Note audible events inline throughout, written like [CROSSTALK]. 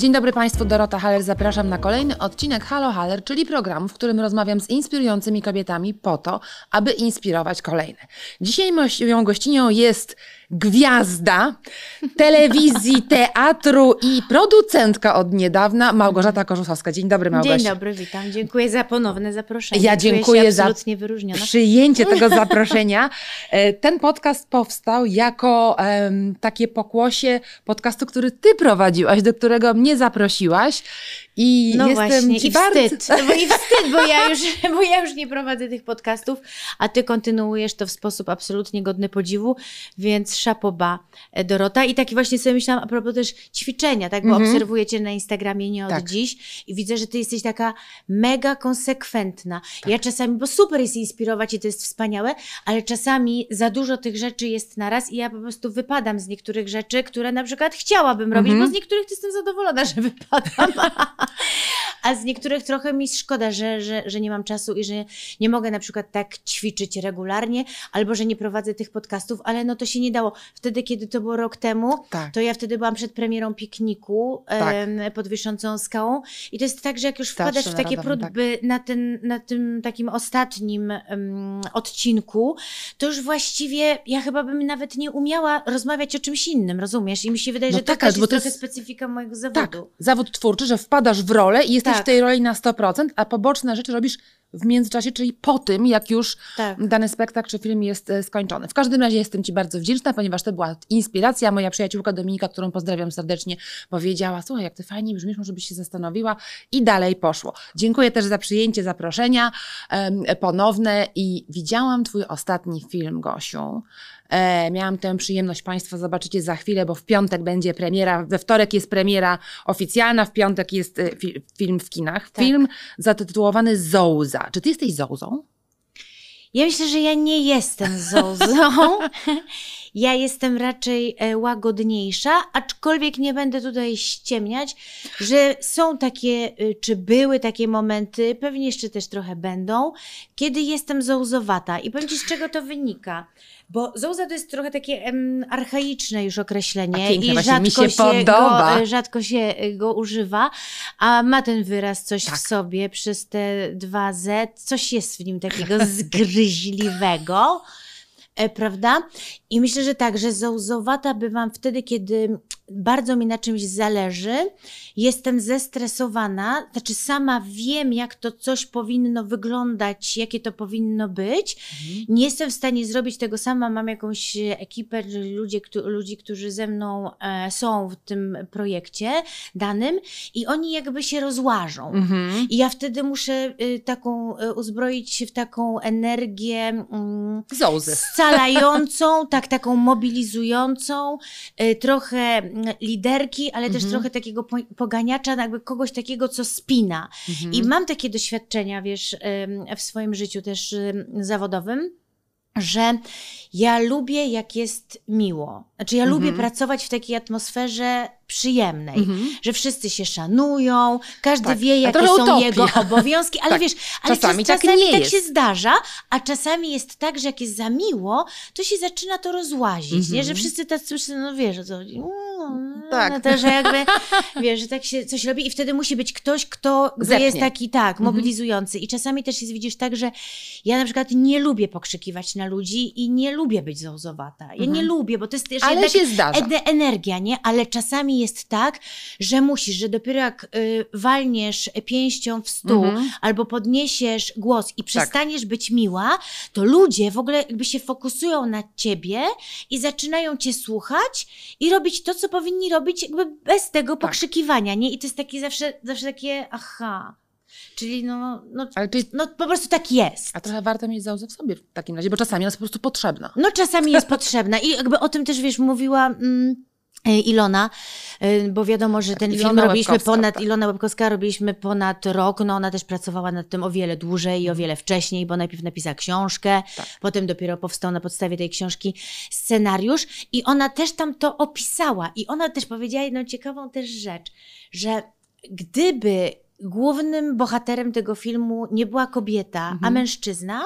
Dzień dobry Państwu, Dorota Haller. Zapraszam na kolejny odcinek Halo Haller, czyli programu, w którym rozmawiam z inspirującymi kobietami po to, aby inspirować kolejne. Dzisiaj moją gościnią jest gwiazda telewizji, [LAUGHS] teatru i producentka od niedawna, Małgorzata Korzusowska. Dzień dobry, Małgosia. Dzień dobry, witam. Dziękuję za ponowne zaproszenie. Ja dziękuję się za przyjęcie tego [LAUGHS] zaproszenia. E, Ten podcast powstał jako em, takie pokłosie podcastu, który ty prowadziłaś, do którego mnie zaprosiłaś. I No jestem właśnie, i bardzo... wstyd, no bo i wstyd, bo ja, już, [LAUGHS] bo ja już nie prowadzę tych podcastów, a ty kontynuujesz to w sposób absolutnie godny podziwu, więc szapoba e, Dorota. I taki właśnie sobie myślałam a propos też ćwiczenia, tak, bo Mhm. obserwuję cię na Instagramie nie od Tak. dziś i widzę, że ty jesteś taka mega konsekwentna. Ja czasami, bo super jest inspirować i to jest wspaniałe, ale czasami za dużo tych rzeczy jest naraz i ja po prostu wypadam z niektórych rzeczy, które na przykład chciałabym robić, Mhm. bo z niektórych jestem zadowolona, że wypadam. [LAUGHS] A z niektórych trochę mi szkoda, że, że, że nie mam czasu i że nie mogę na przykład tak ćwiczyć regularnie, albo że nie prowadzę tych podcastów, ale no to się nie dało. Wtedy, kiedy to było rok temu, Tak. to ja wtedy byłam przed premierą pikniku Tak. em, pod Wiszącą Skałą i to jest tak, że jak już wpadasz w takie tak. próby na, ten, na tym takim ostatnim em, odcinku, to już właściwie ja chyba bym nawet nie umiała rozmawiać o czymś innym, rozumiesz? I mi się wydaje, No że to tak, też bo jest to trochę jest- specyfika mojego zawodu. Tak, zawód twórczy, że wpadasz w rolę i jesteś Tak. w tej roli na 100%, a poboczne rzeczy robisz w międzyczasie, czyli po tym, jak już Tak. dany spektakl czy film jest e, skończony. W każdym razie jestem Ci bardzo wdzięczna, ponieważ to była inspiracja. Moja przyjaciółka Dominika, którą pozdrawiam serdecznie, powiedziała, słuchaj, jak Ty fajnie brzmisz, może byś się zastanowiła i dalej poszło. Dziękuję też za przyjęcie zaproszenia em, ponowne i widziałam Twój ostatni film, Gosiu. E, miałam tę przyjemność, Państwo zobaczycie za chwilę, bo w piątek będzie premiera, we wtorek jest premiera oficjalna, w piątek jest e, fi, film w kinach. Tak. Film zatytułowany Zouza. Czy Ty jesteś Zouzą? Ja myślę, że ja nie jestem zozą. [LAUGHS] Ja jestem raczej e, łagodniejsza, aczkolwiek nie będę tutaj ściemniać, że są takie, y, czy były takie momenty, pewnie jeszcze też trochę będą, kiedy jestem zołzowata. I powiem Ci, z czego to wynika. Bo zołza to jest trochę takie em, archaiczne już określenie A piękne, i rzadko mi się się, podoba. Go, rzadko się e, go używa, a ma ten wyraz coś Tak. w sobie przez te dwa Z, coś jest w nim takiego [LAUGHS] zgryźliwego. E, prawda? I myślę, że tak, że zołzowata bywam wtedy, kiedy bardzo mi na czymś zależy, jestem zestresowana, znaczy sama wiem, jak to coś powinno wyglądać, jakie to powinno być. Nie jestem w stanie zrobić tego sama, mam jakąś ekipę, czyli ludzie, któ- ludzi, którzy ze mną e, są w tym projekcie danym i oni jakby się rozłażą. Mhm. I ja wtedy muszę y, taką, y, uzbroić się w taką energię Zouzy. scalającą, tak, [LAUGHS] taką mobilizującą, y, trochę mm, liderki, ale też Mhm. trochę takiego po, poganiacza, jakby kogoś takiego, co spina. Mhm. I mam takie doświadczenia, wiesz, w swoim życiu też ym, zawodowym, że ja lubię, jak jest miło. Znaczy, ja lubię Mhm. pracować w takiej atmosferze przyjemnej Mhm. że wszyscy się szanują, każdy Tak, wie, jakie są utopia. jego [LAUGHS] obowiązki, ale Tak, wiesz, ale czasami czas, tak czasami nie tak jest. się zdarza, a czasami jest tak, że jak jest za miło, to się zaczyna to rozłazić, nie? Mhm. Że wszyscy tacy, no wiesz o co chodzi. Mm, Tak. No to, że jakby, [LAUGHS] wiesz, że tak się coś robi i wtedy musi być ktoś, kto Zepnie. jest taki, tak, Mhm. mobilizujący. I czasami też jest, widzisz, tak, że ja na przykład nie lubię pokrzykiwać na ludzi i nie lubię być zołzowata. Ja Mhm. nie lubię, bo to jest też Ale się zdarza. energia, nie? Ale czasami jest tak, że musisz, że dopiero jak y, walniesz pięścią w stół Mhm. albo podniesiesz głos i przestaniesz być miła, to ludzie w ogóle jakby się fokusują na ciebie i zaczynają cię słuchać i robić to, co powinni robić jakby bez tego Tak. pokrzykiwania, nie? I to jest takie zawsze, zawsze takie, aha. Czyli no, no, Ale czy, no po prostu tak jest. a trochę warto mieć zauzę w sobie w takim razie, bo czasami jest po prostu potrzebna. No czasami jest potrzebna i jakby o tym też, wiesz, mówiła mm, e, Ilona, e, bo wiadomo, że ten Ilona film robiliśmy Łebkowska, ponad, tak. Ilona Łebkowska robiliśmy ponad rok, no ona też pracowała nad tym o wiele dłużej i o wiele wcześniej, bo najpierw napisała książkę, Tak. potem dopiero powstał na podstawie tej książki scenariusz i ona też tam to opisała i ona też powiedziała jedną ciekawą też rzecz, że gdyby głównym bohaterem tego filmu nie była kobieta, a Mhm. mężczyzna,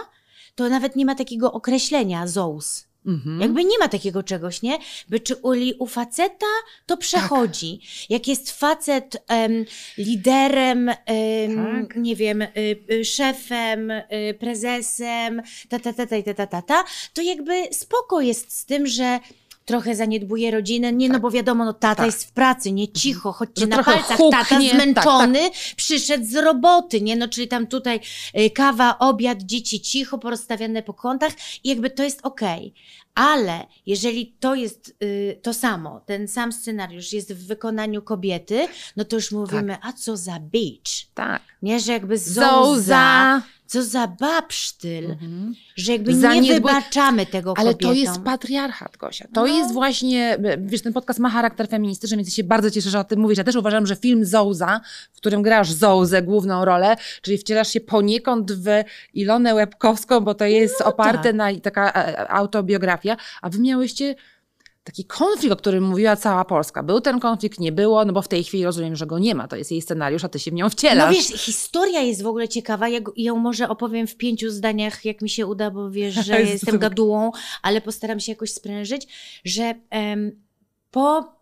to nawet nie ma takiego określenia Zeus. Mhm. Jakby nie ma takiego czegoś, nie? By czy u, u faceta to przechodzi. Jak jest facet em, liderem, em, Tak. nie wiem, y, y, szefem, y, prezesem, ta, ta, ta, ta, ta, ta, ta, to jakby spoko jest z tym, że trochę zaniedbuje rodzinę, nie no bo wiadomo, no tata Tak. jest w pracy, nie cicho, chodźcie Że na trochę palcach, huknie, tata tak, zmęczony, przyszedł z roboty, nie no, czyli tam tutaj y, kawa, obiad, dzieci cicho, porozstawiane po kątach i jakby to jest okej. Ale jeżeli to jest y, to samo, ten sam scenariusz jest w wykonaniu kobiety, no to już mówimy, a co za bitch. Tak. Nie, że jakby zołza, Zołza. Co za babsztyl, Mhm. że jakby nie Zaniedbu- wybaczamy tego Ale kobietom. to jest patriarchat, Gosia. To No. jest właśnie, wiesz, ten podcast ma charakter feministyczny, więc ja się bardzo cieszę, że o tym mówisz. Ja też uważam, że film Zołza, w którym grasz Zołzę, główną rolę, czyli wcielasz się poniekąd w Ilonę Łebkowską, bo to jest oparte tak. na taka e, autobiografia, a wy miałyście taki konflikt, o którym mówiła cała Polska. Był ten konflikt, nie było, no bo w tej chwili rozumiem, że go nie ma. To jest jej scenariusz, a ty się w nią No wcielasz. wiesz, historia jest w ogóle ciekawa. Ja ją może opowiem w pięciu zdaniach, jak mi się uda, bo wiesz, że [LAUGHS] jestem gadułą, ale postaram się jakoś sprężyć, że em, po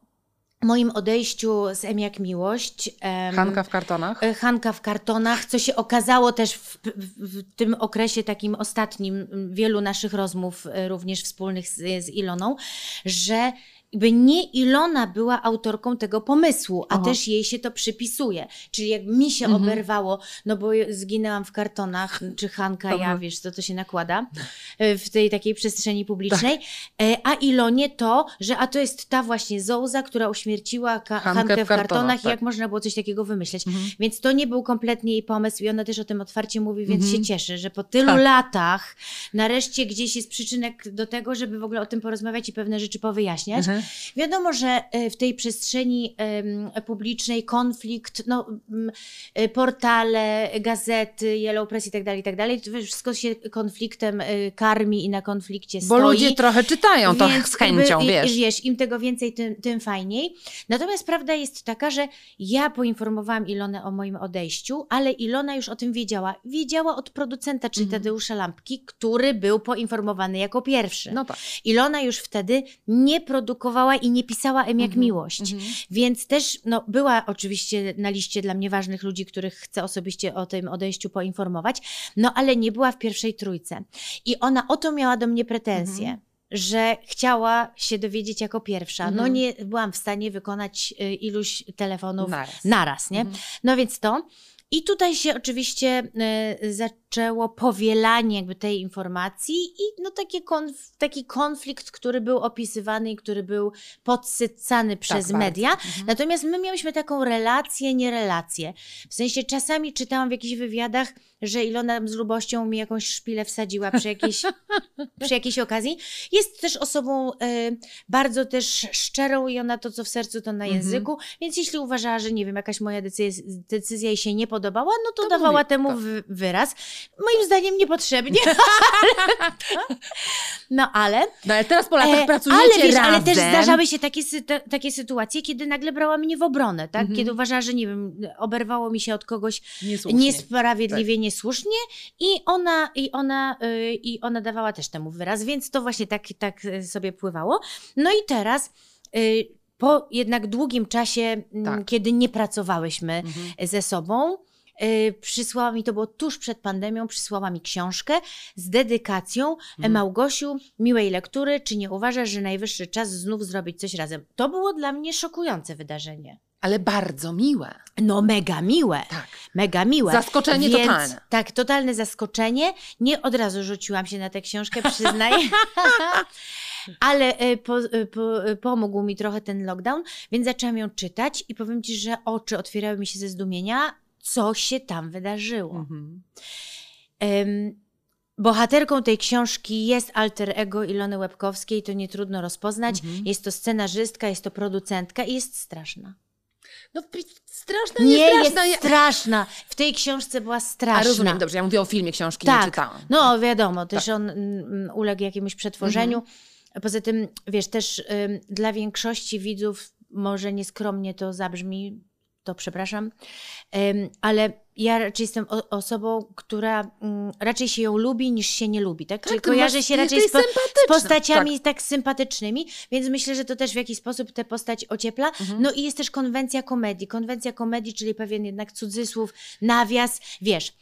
moim odejściu z M jak Miłość... em, Hanka w kartonach. e, Hanka w kartonach, co się okazało też w, w, tym okresie takim ostatnim wielu naszych rozmów, e, również wspólnych z, z Iloną, że jakby nie Ilona była autorką tego pomysłu, a Aha. też jej się to przypisuje. Czyli jak mi się Mhm. oberwało, no bo zginęłam w kartonach, [LAUGHS] czy Hanka, ja wiesz, to to się nakłada e, w tej takiej przestrzeni publicznej, e, a Ilonie to, że a to jest ta właśnie Zołza, która uśmierciła ka- Hankę Hankę, w kartonach, kartonach, i tak. jak można było coś takiego wymyśleć. Mhm. Więc to nie był kompletnie jej pomysł i ona też o tym otwarcie mówi, więc Mhm. się cieszę, że po tylu Tak. latach nareszcie gdzieś jest przyczynek do tego, żeby w ogóle o tym porozmawiać i pewne rzeczy powyjaśniać. Mhm. Wiadomo, że e, w tej przestrzeni publicznej konflikt, no, e, portale, gazety, Yellow Press i tak dalej, i tak dalej, to wszystko się konfliktem e, karmi i na konflikcie Bo stoi. ludzie trochę czytają to z chęcią, i- wiesz. Wiesz, im tego więcej, tym, tym fajniej. Natomiast prawda jest taka, że ja poinformowałam Ilonę o moim odejściu, ale Ilona już o tym wiedziała. Wiedziała od producenta, czyli Mhm. Tadeusza Lampki, który był poinformowany jako pierwszy. No tak. Ilona już wtedy nie produkowała i nie pisała M jak Mhm, miłość. mhm. Więc też no, była oczywiście na liście dla mnie ważnych ludzi, których chcę osobiście o tym odejściu poinformować, no ale nie była w pierwszej trójce. I ona o to miała do mnie pretensje. Mhm. Że chciała się dowiedzieć jako pierwsza. No Mhm. nie byłam w stanie wykonać y, iluś telefonów Naraz. naraz, nie? Mhm. No więc to. I tutaj się oczywiście y, zaczęło powielanie jakby tej informacji i no takie konf- taki konflikt, który był opisywany i który był podsycany przez bardzo. media. Mhm. Natomiast my miałyśmy taką relację, nierelację. W sensie czasami czytałam w jakichś wywiadach, że Ilona z lubością mi jakąś szpilę wsadziła przy jakiejś, [LAUGHS] przy jakiejś okazji. Jest też osobą y, bardzo też szczerą i ona to, co w sercu, to na Mhm. języku. Więc jeśli uważała, że nie wiem, jakaś moja decyzja, decyzja jej się nie podobała, no to, To dawała mówi, temu tak. wy, wyraz. Moim zdaniem niepotrzebnie. [LAUGHS] no ale... No ale teraz po latach E, pracujecie ale, wiesz, razem. ale też zdarzały się takie, takie sytuacje, kiedy nagle brała mnie w obronę, tak? Mhm. Kiedy uważała, że nie wiem, oberwało mi się od kogoś Niesłusznie. niesprawiedliwie, niesłusznie i ona, i, ona, y, i ona dawała też temu wyraz, więc to właśnie tak, tak y, sobie pływało. No i teraz y, po jednak długim czasie, m, Tak. kiedy nie pracowałyśmy Mhm. ze sobą, przysłała mi, to było tuż przed pandemią, przysłała mi książkę z dedykacją Mhm. Małgosiu, miłej lektury, czy nie uważasz, że najwyższy czas znów zrobić coś razem? To było dla mnie szokujące wydarzenie. Ale bardzo miłe. No mega miłe. Tak. Mega miłe. Zaskoczenie Więc, totalne. Tak, totalne zaskoczenie. Nie od razu rzuciłam się na tę książkę, przyznaję. [LAUGHS] Ale e, po, e, po, e, pomógł mi trochę ten lockdown, więc zaczęłam ją czytać i powiem Ci, że oczy otwierały mi się ze zdumienia, co się tam wydarzyło. Mhm. Bohaterką tej książki jest alter ego Ilony Łebkowskiej, to nie trudno rozpoznać. Mhm. Jest to scenarzystka, jest to producentka i jest straszna. No straszna, Nie nie jest straszna. ja- straszna. W tej książce była A straszna. rozumiem, dobrze, ja mówię o filmie, książki nie Tak, czytałam. no wiadomo, też on mm, uległ jakiemuś przetworzeniu. Poza tym, wiesz, też ym, dla większości widzów może nieskromnie to zabrzmi, to przepraszam. Ale ja raczej jestem osobą, która mm, raczej się ją lubi niż się nie lubi, tak? Czyli ty kojarzę masz- się raczej z, po, z postaciami tak. sympatycznymi, więc myślę, że to też w jakiś sposób tę postać ociepla. Mhm. No i jest też konwencja komedii. Konwencja komedii, czyli pewien jednak cudzysłów, nawias, wiesz.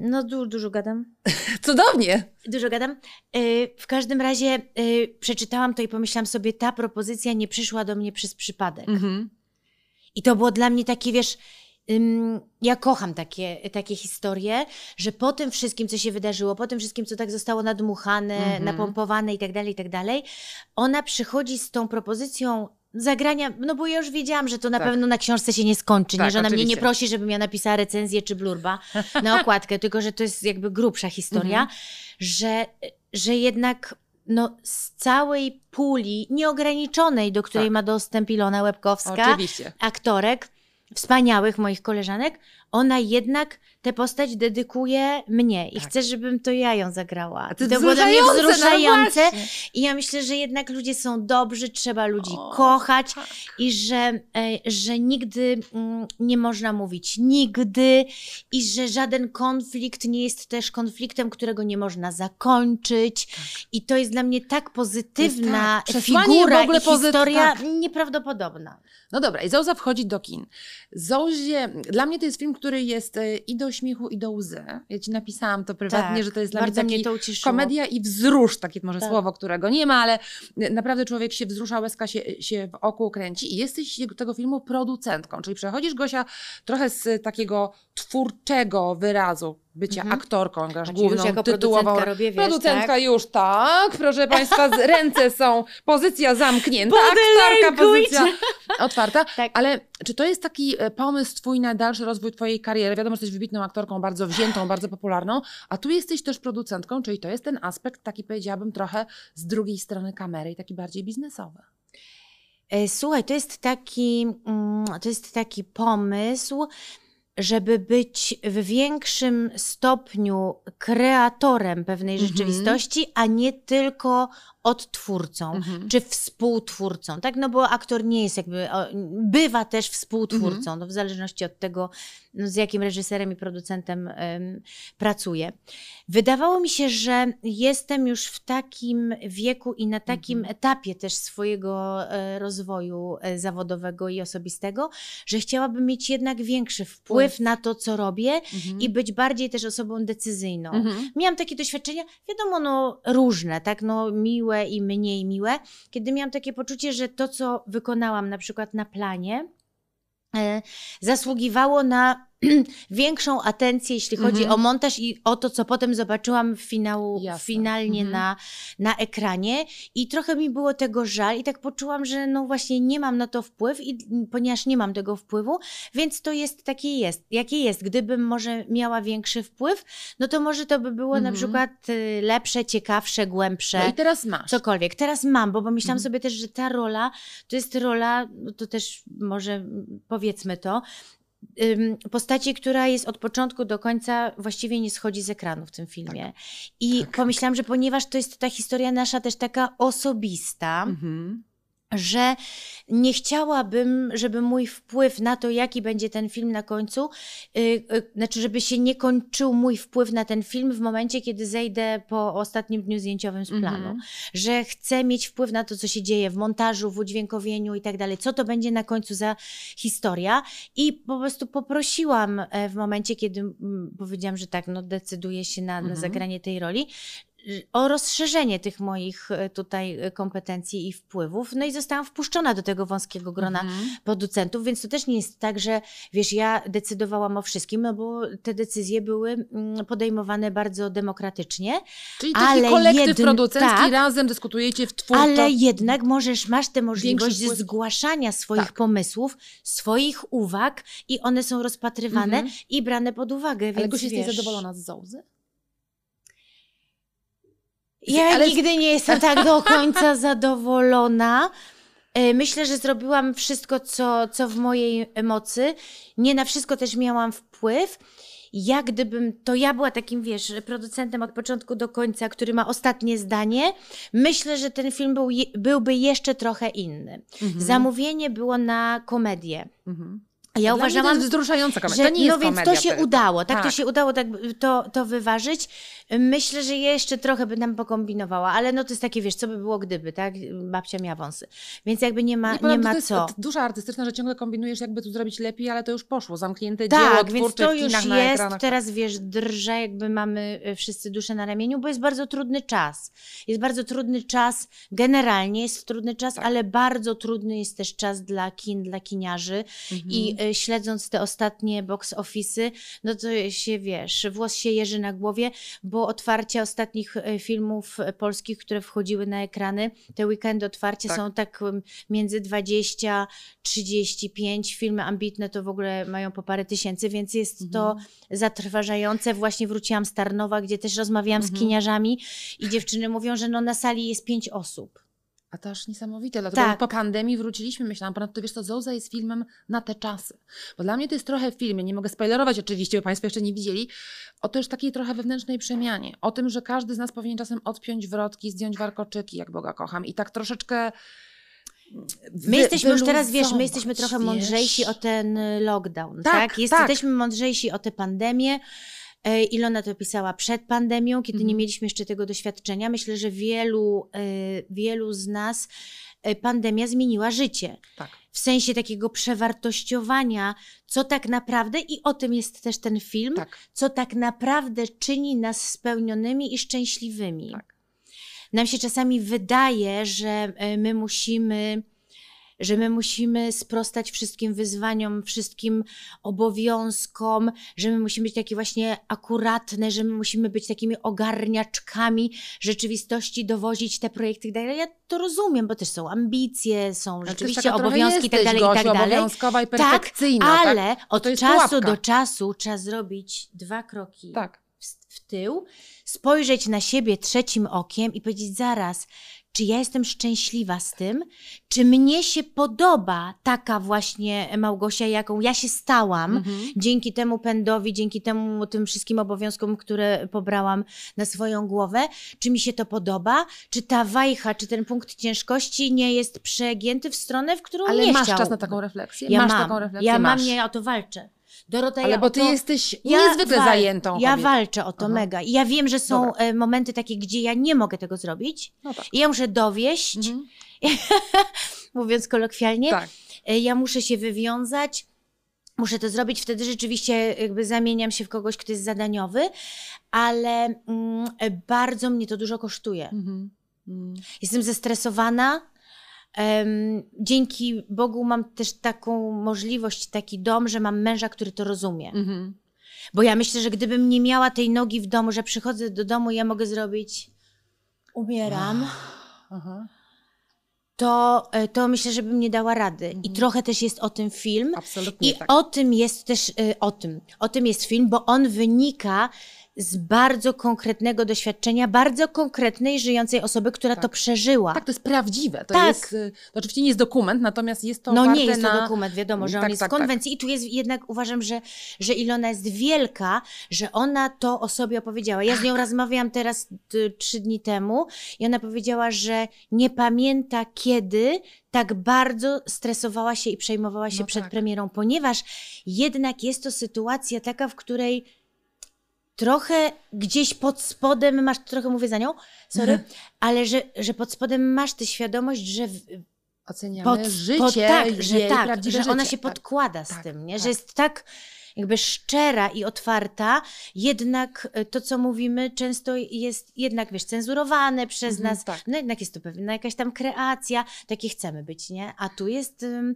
No du, dużo gadam. [LAUGHS] Cudownie. Dużo gadam. Y, W każdym razie y, przeczytałam to i pomyślałam sobie, ta propozycja nie przyszła do mnie przez przypadek. Mhm. I to było dla mnie takie, wiesz, ja kocham takie, takie historie, że po tym wszystkim, co się wydarzyło, po tym wszystkim, co tak zostało nadmuchane, Mhm. napompowane i tak dalej, i tak dalej, ona przychodzi z tą propozycją zagrania, no bo ja już wiedziałam, że to na Tak. pewno na książce się nie skończy, nie, Tak, że ona mnie nie oczywiście. prosi, żebym ja napisała recenzję czy blurba na okładkę, [LAUGHS] tylko że to jest jakby grubsza historia, Mhm. że, że jednak no, z całej puli nieograniczonej, do której Tak. ma dostęp Ilona Łebkowska, Oczywiście. aktorek, wspaniałych moich koleżanek, ona jednak tę postać dedykuje mnie i Tak. chce, żebym to ja ją zagrała. A to to było dla mnie wzruszające, no. I ja myślę, że jednak ludzie są dobrzy, trzeba ludzi O, kochać tak. i że, e, że nigdy mm, nie można mówić nigdy i że żaden konflikt nie jest też konfliktem, którego nie można zakończyć. I to jest dla mnie tak pozytywna tak, figura w ogóle i historia tak. nieprawdopodobna. No dobra, i Zauza wchodzi do kin. Zouzie, dla mnie to jest film, który jest e, i do śmiechu, i do łzy. Ja ci napisałam to prywatnie, Tak, że to jest dla mnie taki to komedia i wzrusz, takie może Tak. słowo, którego nie ma, ale naprawdę człowiek się wzrusza, łezka się, się w oku kręci i jesteś tego filmu producentką, czyli przechodzisz, Gosia, trochę z takiego twórczego wyrazu bycia Mhm. aktorką, grasz Znaczy główną, jako tytułową. producentka robię, wiesz, Producentka tak? już tak, proszę Państwa, ręce są, pozycja zamknięta, Body aktorka language. pozycja otwarta, Tak. ale czy to jest taki e, pomysł twój na dalszy rozwój twojej kariery? Wiadomo, że jesteś wybitną aktorką, bardzo wziętą, bardzo popularną, a tu jesteś też producentką, czyli to jest ten aspekt taki powiedziałabym trochę z drugiej strony kamery i taki bardziej biznesowy. E, Słuchaj, to jest taki, mm, to jest taki pomysł, żeby być w większym stopniu kreatorem pewnej Mhm. rzeczywistości, a nie tylko odtwórcą Mhm. czy współtwórcą, tak? No bo aktor nie jest jakby, o, bywa też współtwórcą, Mhm. no w zależności od tego, no z jakim reżyserem i producentem em, pracuje. Wydawało mi się, że jestem już w takim wieku i na takim Mhm. etapie też swojego e, rozwoju e, zawodowego i osobistego, że chciałabym mieć jednak większy wpływ Wpływ. na to, co robię Mhm. i być bardziej też osobą decyzyjną. Mhm. Miałam takie doświadczenia, wiadomo, no różne, tak, no miłe i mniej miłe, kiedy miałam takie poczucie, że to, co wykonałam na przykład na planie, e, zasługiwało na [CLEARS THROAT] większą atencję, jeśli chodzi Mhm. o montaż i o to, co potem zobaczyłam w finału, Jasne. finalnie Mhm. na, na ekranie. I trochę mi było tego żal i tak poczułam, że no właśnie nie mam na to wpływ, i, ponieważ nie mam tego wpływu, więc to jest takie jest, jakie jest. Gdybym może miała większy wpływ, no to może to by było na Mhm. przykład y, lepsze, ciekawsze, głębsze. No i teraz masz. Cokolwiek. Teraz mam, bo pomyślałam Mhm. sobie też, że ta rola to jest rola, no to też może mm, powiedzmy to, postaci, która jest od początku do końca właściwie nie schodzi z ekranu w tym filmie. I pomyślałam, że ponieważ to jest ta historia nasza też taka osobista, Mhm. Że nie chciałabym, żeby mój wpływ na to, jaki będzie ten film na końcu, yy, yy, znaczy, żeby się nie kończył mój wpływ na ten film w momencie, kiedy zejdę po ostatnim dniu zdjęciowym z planu. Mhm. Że chcę mieć wpływ na to, co się dzieje w montażu, w udźwiękowieniu i tak dalej, co to będzie na końcu za historia. I po prostu poprosiłam e, w momencie, kiedy mm, powiedziałam, że tak, no decyduję się na, na Mhm. zagranie tej roli, o rozszerzenie tych moich e, tutaj e, kompetencji i wpływów. No i zostałam wpuszczona do tego wąskiego grona Mhm. producentów, więc to też nie jest tak, że wiesz, ja decydowałam o wszystkim, no bo te decyzje były mm, podejmowane bardzo demokratycznie, Czyli taki Ale kolektyw jedn- producencki, tak. razem dyskutujecie w twórczo... ale jednak możesz, masz tę możliwość zgłaszania swoich Tak. pomysłów, swoich uwag i one są rozpatrywane Mhm. i brane pod uwagę, Ale więc Gosia, jesteś wiesz, zadowolona z Zouzy? Ja Ale- nigdy nie jestem tak do końca [LAUGHS] zadowolona. E, Myślę, że zrobiłam wszystko, co, co w mojej mocy. Nie na wszystko też miałam wpływ. Jak gdybym, to ja była takim, wiesz, producentem od początku do końca, który ma ostatnie zdanie, myślę, że ten film był, byłby jeszcze trochę inny. Mhm. Zamówienie było na komedię. Mhm. Ja Dla uważałam, to jest wzruszająca komedia. że to nie jest no więc to się tylko. udało, tak, to Tak. się udało tak to, to wyważyć. Myślę, że jeszcze trochę by nam pokombinowała, ale no to jest takie, wiesz, co by było gdyby, tak? Babcia miała wąsy. Więc jakby nie ma, Nie, nie ma to jest co. duża artystyczna, że ciągle kombinujesz, jakby tu zrobić lepiej, ale to już poszło. Zamknięte dzieło Tak, więc twórcze to już jest, ekranach. teraz wiesz, drże, jakby mamy y, wszyscy duszę na ramieniu, bo jest bardzo trudny czas. Jest bardzo trudny czas, generalnie jest trudny czas, Tak. ale bardzo trudny jest też czas dla kin, dla kiniarzy Mhm. i śledząc te ostatnie box office'y, no to się, wiesz, włos się jeży na głowie, bo otwarcia ostatnich y, filmów y, polskich, które wchodziły na ekrany, te weekendy otwarcia Tak. są tak między 20, 35, filmy ambitne to w ogóle mają po parę tysięcy, więc jest to Mhm. zatrważające. Właśnie wróciłam z Tarnowa, gdzie też rozmawiałam z Mhm. kiniarzami i dziewczyny mówią, że no na sali jest pięć osób. A to aż niesamowite, dlatego Tak. po pandemii wróciliśmy, myślałam, ponadto wiesz co, Zouza jest filmem na te czasy. Bo dla mnie to jest trochę film, ja nie mogę spoilerować oczywiście, bo Państwo jeszcze nie widzieli, o też takiej trochę wewnętrznej przemianie. O tym, że każdy z nas powinien czasem odpiąć wrotki, zdjąć warkoczyki, jak Boga kocham i tak troszeczkę My jesteśmy już teraz, wiesz, my jesteśmy trochę wiesz. mądrzejsi o ten y, lockdown, tak? Tak, tak. Jesteśmy mądrzejsi o tę pandemię. E, Ilona to pisała przed pandemią, kiedy nie Mhm. mieliśmy jeszcze tego doświadczenia. Myślę, że wielu, e, wielu z nas e, pandemia zmieniła życie. Tak. W sensie takiego przewartościowania, co tak naprawdę, i o tym jest też ten film, Tak, co tak naprawdę czyni nas spełnionymi i szczęśliwymi. tak. Nam się czasami wydaje, że my musimy, że my musimy sprostać wszystkim wyzwaniom, wszystkim obowiązkom, że my musimy być takie właśnie akuratne, że my musimy być takimi ogarniaczkami rzeczywistości, dowozić te projekty i tak dalej. Ja to rozumiem, bo też są ambicje, są rzeczywiście obowiązki i tak dalej, i tak Gosiu, dalej. obowiązkowa i Tak, perfekcyjna. tak? ale od To jest czasu pułapka. do czasu trzeba zrobić dwa kroki Tak. w tył, spojrzeć na siebie trzecim okiem i powiedzieć zaraz, czy ja jestem szczęśliwa z tym, czy mnie się podoba taka właśnie Małgosia, jaką ja się stałam, Mhm. dzięki temu pędowi, dzięki temu tym wszystkim obowiązkom, które pobrałam na swoją głowę, czy mi się to podoba, czy ta wajcha, czy ten punkt ciężkości nie jest przegięty w stronę, w którą Ale nie masz chciał. czas na taką refleksję? Ja masz mam, taką refleksję? ja mam, masz. ja o to walczę. Dorota, Ale ja bo ty to... jesteś Ja niezwykle wal- zajętą Ja kobietą. walczę o to Aha. mega. I ja wiem, że są Dobra. e, momenty takie, gdzie ja nie mogę tego zrobić. No tak. I ja muszę dowieść, Mhm. [LAUGHS] mówiąc kolokwialnie. Tak. E, Ja muszę się wywiązać. Muszę to zrobić, wtedy rzeczywiście jakby zamieniam się w kogoś, kto jest zadaniowy, ale mm, e, bardzo mnie to dużo kosztuje. Mhm. Mhm. Jestem zestresowana. Dzięki Bogu mam też taką możliwość, taki dom, że mam męża, który to rozumie. Mhm. Bo ja myślę, że gdybym nie miała tej nogi w domu, że przychodzę do domu i ja mogę zrobić umieram, [SIGHS] Aha. to, e, to myślę, że bym nie dała rady. I Mhm. trochę też jest o tym film. Absolutnie I tak. o tym jest też, y, o tym, o tym jest film, bo on wynika z bardzo konkretnego doświadczenia, bardzo konkretnej, żyjącej osoby, która Tak. to przeżyła. Tak, to jest prawdziwe. To Tak. jest, y, to oczywiście nie jest dokument, natomiast jest to No nie jest to na... dokument, wiadomo, że on Tak, jest tak, w konwencji i tu jest jednak uważam, że, że Ilona jest wielka, że ona to o sobie opowiedziała. Ja z Tak. nią rozmawiałam teraz y, trzy dni temu i ona powiedziała, że nie pamięta kiedy tak bardzo stresowała się i przejmowała się No przed tak. premierą, ponieważ jednak jest to sytuacja taka, w której trochę gdzieś pod spodem masz, trochę mówię za nią, sorry, Mhm. ale że, że pod spodem masz tę świadomość, że w, Oceniamy pod, życie, pod, tak, że tak, że ona życie. się tak. podkłada z tak, tym, nie? tak. że jest tak jakby szczera i otwarta, jednak e, to, co mówimy, często jest jednak, wiesz, cenzurowane przez Mhm, nas, tak. no jednak jest to pewna jakaś tam kreacja, takie chcemy być, nie? A tu jest, mm,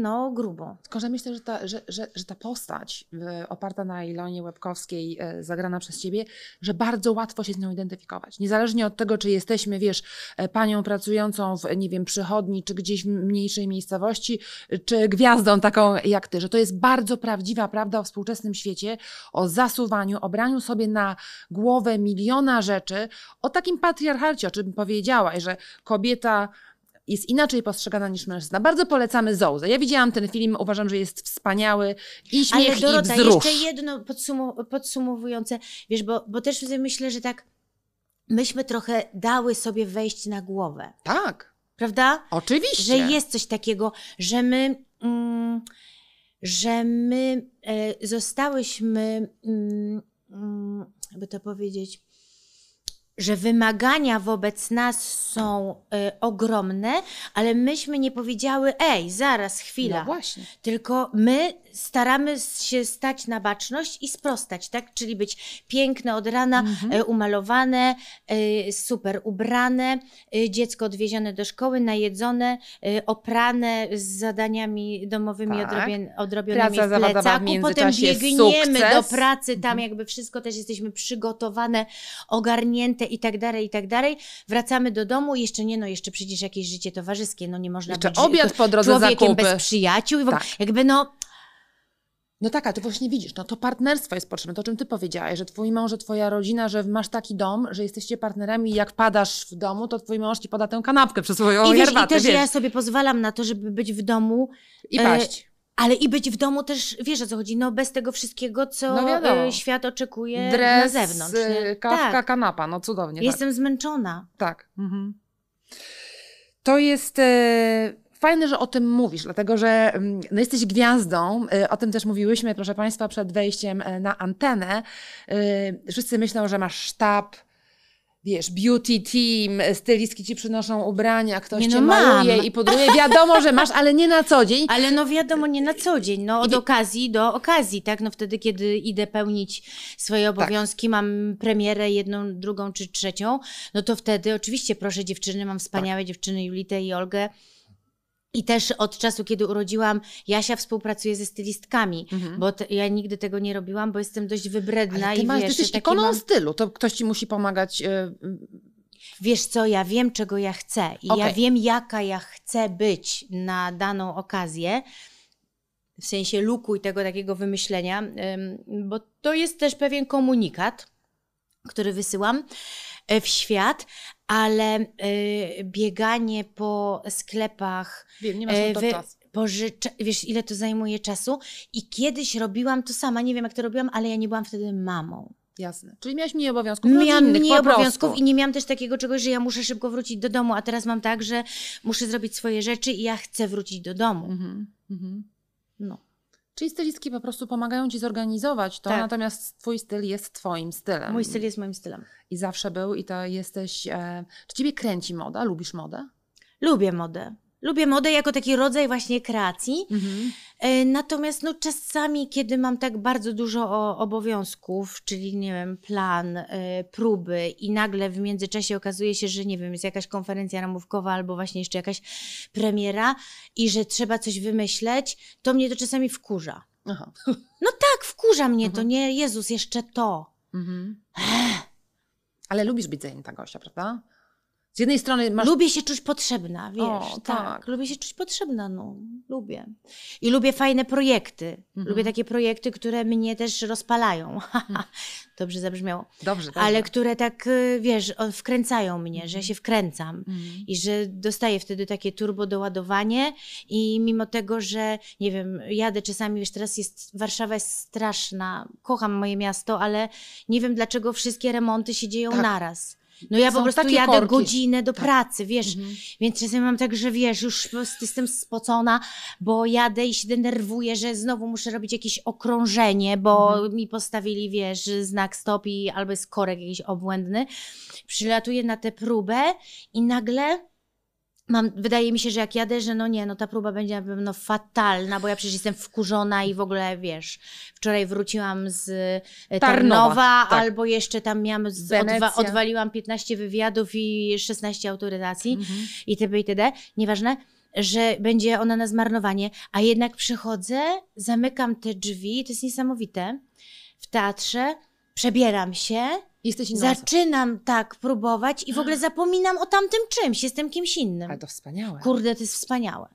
no, grubo. Że myślę, że ta, że, że, że ta postać oparta na Ilonie Łebkowskiej, e, zagrana przez ciebie, że bardzo łatwo się z nią identyfikować. Niezależnie od tego, czy jesteśmy, wiesz, e, panią pracującą w, nie wiem, przychodni, czy gdzieś w mniejszej miejscowości, czy gwiazdą taką jak ty, że to jest bardzo prawdziwa prawda o współczesnym świecie, o zasuwaniu, o braniu sobie na głowę miliona rzeczy, o takim patriarchacie, o czym powiedziałaś, że kobieta jest inaczej postrzegana niż mężczyzna. Bardzo polecamy Zołzę. Ja widziałam ten film, uważam, że jest wspaniały i śmiech Ale Dorota, i wzrusz. jeszcze jedno podsumowujące, wiesz, bo, bo też myślę, że tak myśmy trochę dały sobie wejść na głowę, Tak, prawda? oczywiście. Że jest coś takiego, że my. Mm, że my e, zostałyśmy, mm, mm, jakby to powiedzieć, że wymagania wobec nas są e, ogromne, ale myśmy nie powiedziały, ej, zaraz, chwila. No właśnie. Tylko my staramy się stać na baczność i sprostać, tak? Czyli być piękne od rana, Mhm. e, umalowane, e, super ubrane, e, dziecko odwiezione do szkoły, najedzone, oprane z zadaniami domowymi Tak. odrobien, odrobionymi Praca w zawodowa w plecaku, potem biegniemy do sukces. pracy, tam Mhm. jakby wszystko też jesteśmy przygotowane, ogarnięte i tak dalej, i tak dalej. Wracamy do domu, jeszcze nie, no jeszcze przecież jakieś życie towarzyskie, no nie można Jeszcze być obiad po drodze, człowiekiem zakupy. bez przyjaciół Tak. jakby no, No tak, a ty właśnie widzisz, no to partnerstwo jest potrzebne, to o czym ty powiedziałaś, że twój mąż, że twoja rodzina, że masz taki dom, że jesteście partnerami i jak padasz w domu, to twój mąż ci poda tę kanapkę przy swoją I wiesz, herbatę, i też wiesz, ja sobie pozwalam na to, żeby być w domu, i e, paść. ale i być w domu też, wiesz o co chodzi, no bez tego wszystkiego, co No wiadomo. e, świat oczekuje Dres, na zewnątrz. y, nie? kawka, tak. kanapa, no cudownie. Jestem zmęczona. Tak. tak. Mhm. To jest e, fajne, że o tym mówisz, dlatego że mm, no, jesteś gwiazdą. E, o tym też mówiłyśmy, proszę Państwa, przed wejściem e, na antenę. E, wszyscy myślą, że masz sztab. Wiesz, beauty team, stylistki ci przynoszą ubrania, ktoś Nie, cię no mam. maluje i pudruje. Wiadomo, że masz, ale nie na co dzień. Ale no wiadomo, nie na co dzień, no od I- okazji do okazji, tak? No wtedy, kiedy idę pełnić swoje Tak. obowiązki, mam premierę jedną, drugą czy trzecią, no to wtedy oczywiście proszę dziewczyny, mam wspaniałe dziewczyny Julitę i Olgę. I też od czasu, kiedy urodziłam Jasia, współpracuję ze stylistkami, Mhm. bo te, ja nigdy tego nie robiłam, bo jestem dość wybredna Ale ty i masz, wiesz, jesteś ikoną mam, stylu, to ktoś ci musi pomagać. e, Wiesz co, ja wiem, czego ja chcę i ja Okej. wiem, jaka ja chcę być na daną okazję. W sensie luku i tego takiego wymyślenia, ym, bo to jest też pewien komunikat, który wysyłam e, w świat, ale y, bieganie po sklepach, Wiem, nie masz e, na to wy- czasu. pożycza- wiesz, ile to zajmuje czasu? I kiedyś robiłam to sama, nie wiem jak to robiłam, ale ja nie byłam wtedy mamą. Jasne. Czyli miałaś mniej obowiązków Miałam rodzinnych, mniej prostu. obowiązków i nie miałam też takiego czegoś, że ja muszę szybko wrócić do domu, a teraz mam tak, że muszę zrobić swoje rzeczy i ja chcę wrócić do domu. Mhm, mhm. No. Czyli stylistki po prostu pomagają ci zorganizować to, Tak. natomiast twój styl jest twoim stylem. Mój styl jest moim stylem. I zawsze był i to jesteś... E... Czy ciebie kręci moda? Lubisz modę? Lubię modę. Lubię modę jako taki rodzaj właśnie kreacji. E, Natomiast no, czasami, kiedy mam tak bardzo dużo obowiązków, czyli nie wiem, plan, e, próby i nagle w międzyczasie okazuje się, że nie wiem, jest jakaś konferencja ramówkowa albo właśnie jeszcze jakaś premiera i że trzeba coś wymyśleć, to mnie to czasami wkurza. Aha. Tak, wkurza mnie to, Mhm. nie Jezus, jeszcze to. Mhm. Ale lubisz być zajęta gościa, prawda? Z jednej strony masz... Lubię się czuć potrzebna, wiesz, O, tak. tak. Lubię się czuć potrzebna, no, lubię. I lubię fajne projekty. Mhm. Lubię takie projekty, które mnie też rozpalają. [LAUGHS] Dobrze zabrzmiało. Dobrze, dobrze. Ale które tak, y, wiesz, wkręcają mnie, że ja się wkręcam. Mhm. I że dostaję wtedy takie turbo doładowanie i mimo tego, że nie wiem, jadę czasami, wiesz, teraz jest, Warszawa jest straszna, kocham moje miasto, ale nie wiem dlaczego wszystkie remonty się dzieją Tak. naraz. No ja po prostu jadę korki. godzinę do Tak. pracy, wiesz, Mhm. więc czasami mam tak, że wiesz, już jestem spocona, bo jadę i się denerwuję, że znowu muszę robić jakieś okrążenie, bo Mhm. mi postawili, wiesz, znak stop i albo jest korek jakiś obłędny. Przylatuję na tę próbę i nagle mam, wydaje mi się, że jak jadę, że no nie, no ta próba będzie na pewno fatalna, bo ja przecież jestem wkurzona i w ogóle, wiesz, wczoraj wróciłam z e, Tarnowa, Tarnowa, tak. albo jeszcze tam miałam, z, odwa, odwaliłam 15 wywiadów i 16 autoryzacji Mhm. itd., itd., nieważne, że będzie ona na zmarnowanie, a jednak przychodzę, zamykam te drzwi, to jest niesamowite, w teatrze, przebieram się, Jesteś inną zaczynam tak próbować i w ogóle [GASPS] zapominam o tamtym czymś, jestem kimś innym. Ale to wspaniałe. Kurde, to jest wspaniałe.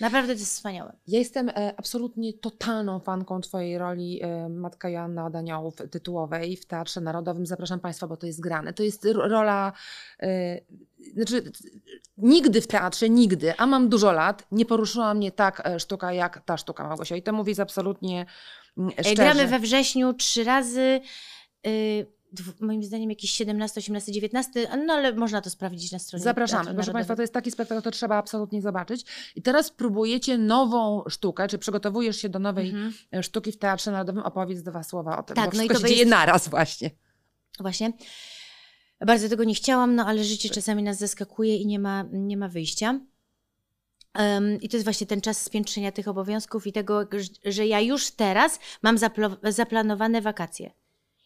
Naprawdę to jest wspaniałe. Ja jestem e, absolutnie totalną fanką Twojej roli e, Matka Joanna od Aniołów tytułowej w Teatrze Narodowym. Zapraszam Państwa, bo to jest grane. To jest ro- rola... E, znaczy, nigdy w teatrze, nigdy, a mam dużo lat, nie poruszyła mnie tak e, sztuka jak ta sztuka Małgosia. I to mówię z absolutnie mm, szczerze. Gramy we wrześniu trzy razy. y, moim zdaniem jakiś 17, 18, 19, no ale można to sprawdzić na stronie Zapraszamy. Proszę Państwa, to jest taki spektakl, to trzeba absolutnie zobaczyć. I teraz próbujecie nową sztukę, czy przygotowujesz się do nowej Mhm. sztuki w Teatrze Narodowym. Opowiedz dwa słowa o tym, Tak, bo no i to się dzieje jest- naraz właśnie. Właśnie. Bardzo tego nie chciałam, no ale życie czasami nas zaskakuje i nie ma, nie ma wyjścia. Em, I to jest właśnie ten czas spiętrzenia tych obowiązków i tego, że- ja już teraz mam zaplo- zaplanowane wakacje.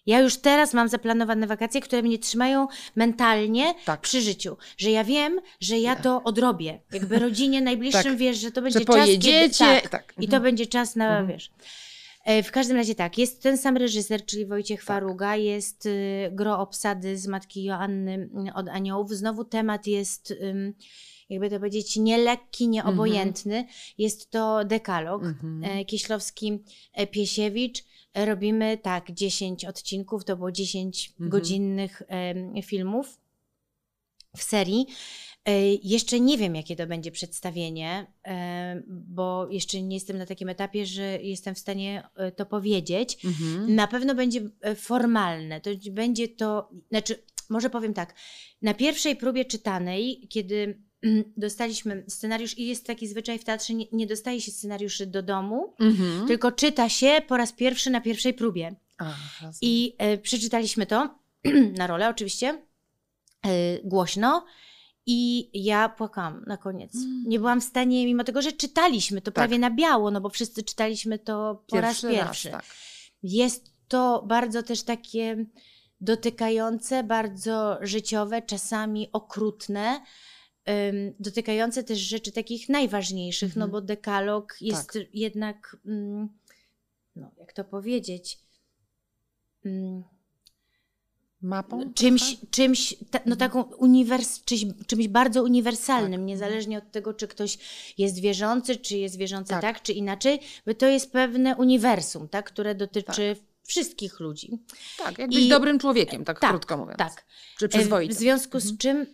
Ja już teraz mam zaplanowane wakacje, które mnie trzymają mentalnie Tak. przy życiu. Że ja wiem, że ja to odrobię. Jakby rodzinie [LAUGHS] najbliższym Tak. wiesz, że to będzie Że czas, pojedziecie. kiedy... Tak. tak. I to Mhm. będzie czas na, Mhm. wiesz. E, W każdym razie tak, jest ten sam reżyser, czyli Wojciech Tak. Faruga, jest y, gro obsady z Matki Joanny y, od Aniołów. Znowu temat jest, jakby to powiedzieć, nielekki, nieobojętny. Jest to dekalog. Mhm. E, Kieślowski, Piesiewicz. Robimy tak 10 odcinków, to było 10 Mhm. godzinnych em, filmów w serii. E, Jeszcze nie wiem, jakie to będzie przedstawienie, e, bo jeszcze nie jestem na takim etapie, że jestem w stanie e, to powiedzieć. Mhm. Na pewno będzie formalne. To będzie to, znaczy, może powiem tak. Na pierwszej próbie czytanej, kiedy dostaliśmy scenariusz, i jest taki zwyczaj w teatrze, nie, nie dostaje się scenariuszy do domu, Mhm. tylko czyta się po raz pierwszy na pierwszej próbie. I e, przeczytaliśmy to [CLEARS THROAT] na rolę oczywiście, e, głośno. I ja płakałam na koniec. Mm. Nie byłam w stanie, mimo tego, że czytaliśmy to Tak. prawie na biało, no bo wszyscy czytaliśmy to po raz pierwszy. tak. Jest to bardzo też takie dotykające, bardzo życiowe, czasami okrutne, dotykające też rzeczy takich najważniejszych, Mhm. no bo dekalog jest jednak, mm, no jak to powiedzieć, mm, Mapą? czymś, trochę? czymś, ta, no taką uniwers, czymś, czymś bardzo uniwersalnym, Tak. niezależnie od tego, czy ktoś jest wierzący, czy jest wierzący tak, Tak. czy inaczej, bo to jest pewne uniwersum, tak, które dotyczy wszystkich ludzi. Tak, jak być I- dobrym człowiekiem, tak, tak, krótko mówiąc. Tak. Czy przyzwoitym. W związku z Mhm. czym,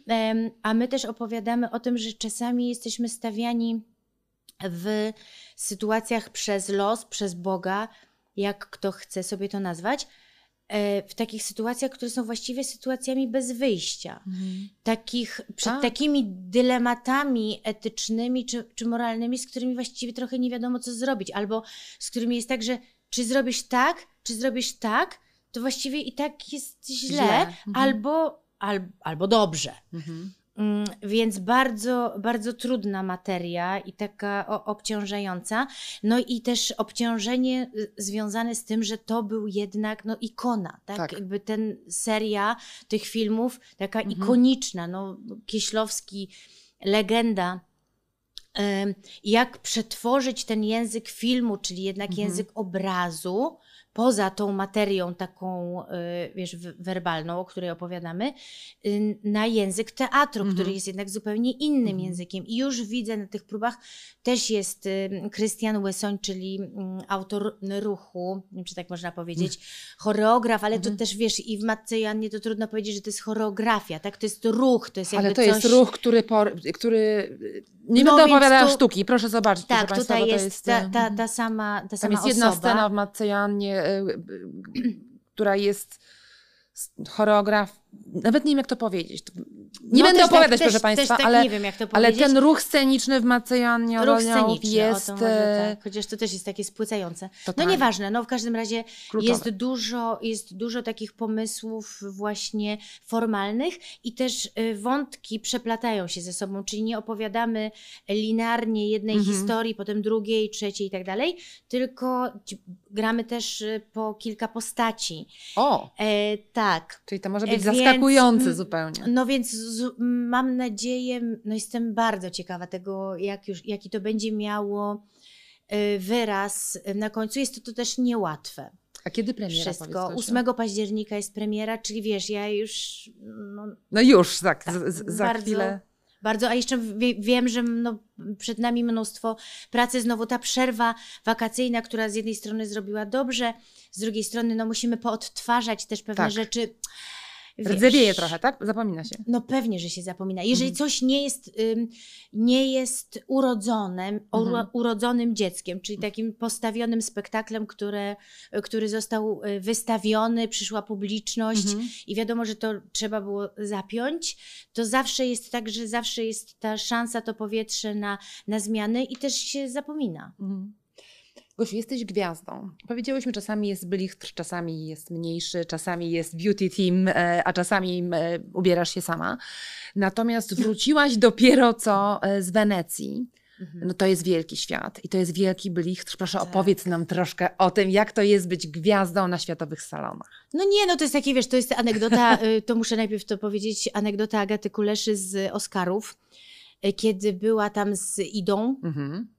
a my też opowiadamy o tym, że czasami jesteśmy stawiani w sytuacjach przez los, przez Boga, jak kto chce sobie to nazwać, e, w takich sytuacjach, które są właściwie sytuacjami bez wyjścia. Mhm. Takich, przed Tak. takimi dylematami etycznymi czy, czy moralnymi, z którymi właściwie trochę nie wiadomo, co zrobić, albo z którymi jest tak, że czy zrobisz tak, czy zrobisz tak, to właściwie i tak jest źle, Źle. Mhm. albo, al, albo dobrze. Mhm. Mm, Więc bardzo, bardzo trudna materia i taka obciążająca. No i też obciążenie y, związane z tym, że to był jednak no, ikona, tak? Tak. Jakby ten seria tych filmów, taka Mhm. ikoniczna, no Kieślowski, legenda. Jak przetworzyć ten język filmu, czyli jednak Mhm. język obrazu, poza tą materią taką, y, wiesz, werbalną, o której opowiadamy, y, na język teatru, Mhm. który jest jednak zupełnie innym Mhm. językiem. I już widzę na tych próbach, też jest y, Krystian Łysoń, czyli mm, autor ruchu, nie wiem, czy tak można powiedzieć, choreograf, ale Mhm. to też, wiesz, i w Matce Joannie to trudno powiedzieć, że to jest choreografia, tak? To jest ruch, to jest jakby Ale to coś... jest ruch, który, por, który nie No będę opowiadała tu- sztuki, proszę zobaczyć, Tak, proszę Państwa, tutaj to jest, jest... ta, ta, ta sama, ta Tam sama jest jedna osoba. scena w Matce Joannie, y, y, która jest choreograf, nawet nie wiem jak to powiedzieć. Nie No, będę też opowiadać, tak, proszę też, Państwa, też tak ale, nie wiem, jak to ale ten ruch sceniczny w Matce Joannie ruch sceniczny, jest o to może e, tak. Chociaż to też jest takie spłycające. No totalnie nieważne, no w każdym razie kluczowe. jest dużo, jest dużo takich pomysłów właśnie formalnych i też y, wątki przeplatają się ze sobą, czyli nie opowiadamy linearnie jednej Mhm. historii, potem drugiej, trzeciej i tak dalej, tylko gramy też y, po kilka postaci. O, E, tak. czyli to może E, być więc, zupełnie. No więc z, mam nadzieję, no jestem bardzo ciekawa tego, jak już, jaki to będzie miało y, wyraz na końcu. Jest to, to też niełatwe. A kiedy premiera? Wszystko. powiedz, Tosiu? 8 października jest premiera, czyli wiesz, ja już no, No już, tak, Tak, z, z, za bardzo- chwilę. bardzo, a jeszcze wie, wiem, że no, przed nami mnóstwo pracy, znowu ta przerwa wakacyjna, która z jednej strony zrobiła dobrze, z drugiej strony no, musimy poodtwarzać też pewne Tak. rzeczy. Wiesz, Rdzewieje trochę, tak? Zapomina się. No pewnie, że się zapomina. Jeżeli Mhm. coś nie jest, ym, nie jest urodzonym, uro, Mhm. urodzonym dzieckiem, czyli takim postawionym spektaklem, które, który został y, wystawiony, przyszła publiczność Mhm. i wiadomo, że to trzeba było zapiąć, to zawsze jest tak, że zawsze jest ta szansa, to powietrze na, na zmiany i też się zapomina. Mhm. Gosiu, jesteś gwiazdą. Powiedziałyśmy, czasami jest blichtr, czasami jest mniejszy, czasami jest beauty team, e, a czasami e, ubierasz się sama. Natomiast wróciłaś [LAUGHS] dopiero co e, z Wenecji. Mhm. No to jest wielki świat i to jest wielki blichtr. Proszę Tak. opowiedz nam troszkę o tym, jak to jest być gwiazdą na światowych salonach. No nie, no to jest takie, wiesz, to jest anegdota, [LAUGHS] y, to muszę najpierw to powiedzieć, anegdota Agaty Kuleszy z Oscarów, y, kiedy była tam z Idą, Mhm.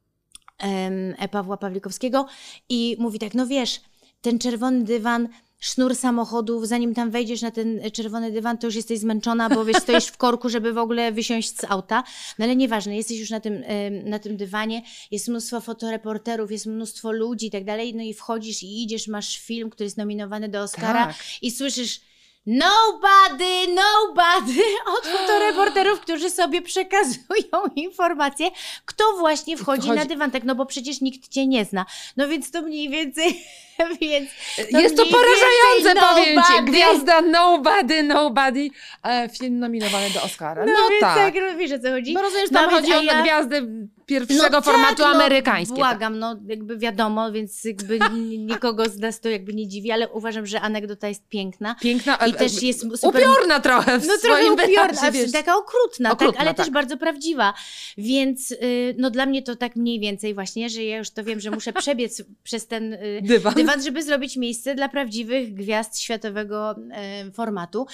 E, Pawła Pawlikowskiego i mówi tak, no wiesz, ten czerwony dywan, sznur samochodów, zanim tam wejdziesz na ten czerwony dywan, to już jesteś zmęczona, bo wiesz, stoisz w korku, żeby w ogóle wysiąść z auta. No ale nieważne, jesteś już na tym, na tym dywanie, jest mnóstwo fotoreporterów, jest mnóstwo ludzi i tak dalej, no i wchodzisz i idziesz, masz film, który jest nominowany do Oscara Tak. i słyszysz Nobody, nobody [LAUGHS] od fotoreporterów, [GASPS] którzy sobie przekazują informacje, kto właśnie wchodzi Wchodzi- na dywan, tak, no bo przecież nikt cię nie zna. No więc to mniej więcej, [LAUGHS] więc to jest to mniej porażające, więcej powiem ci. nobody. Gwiazda Nobody, Nobody. E, film nominowany do Oscara. No, No, więc tak. tak, wiesz o co chodzi? No rozumiem, że No tam więc, chodzi a o ja- gwiazdy pierwszego tak, formatu no, amerykańskiego. Błagam, no jakby wiadomo, więc jakby nikogo z nas to jakby nie dziwi, ale uważam, że anegdota jest piękna. Piękna, ale- też jest super... upiorna trochę w No trochę upiorna, wiesz. taka okrutna, Okrutna, tak, ale tak. też bardzo prawdziwa. Więc y, no dla mnie to tak mniej więcej właśnie, że ja już to wiem, że muszę przebiec [LAUGHS] przez ten y, Dywan. dywan, żeby zrobić miejsce dla prawdziwych gwiazd światowego e, formatu.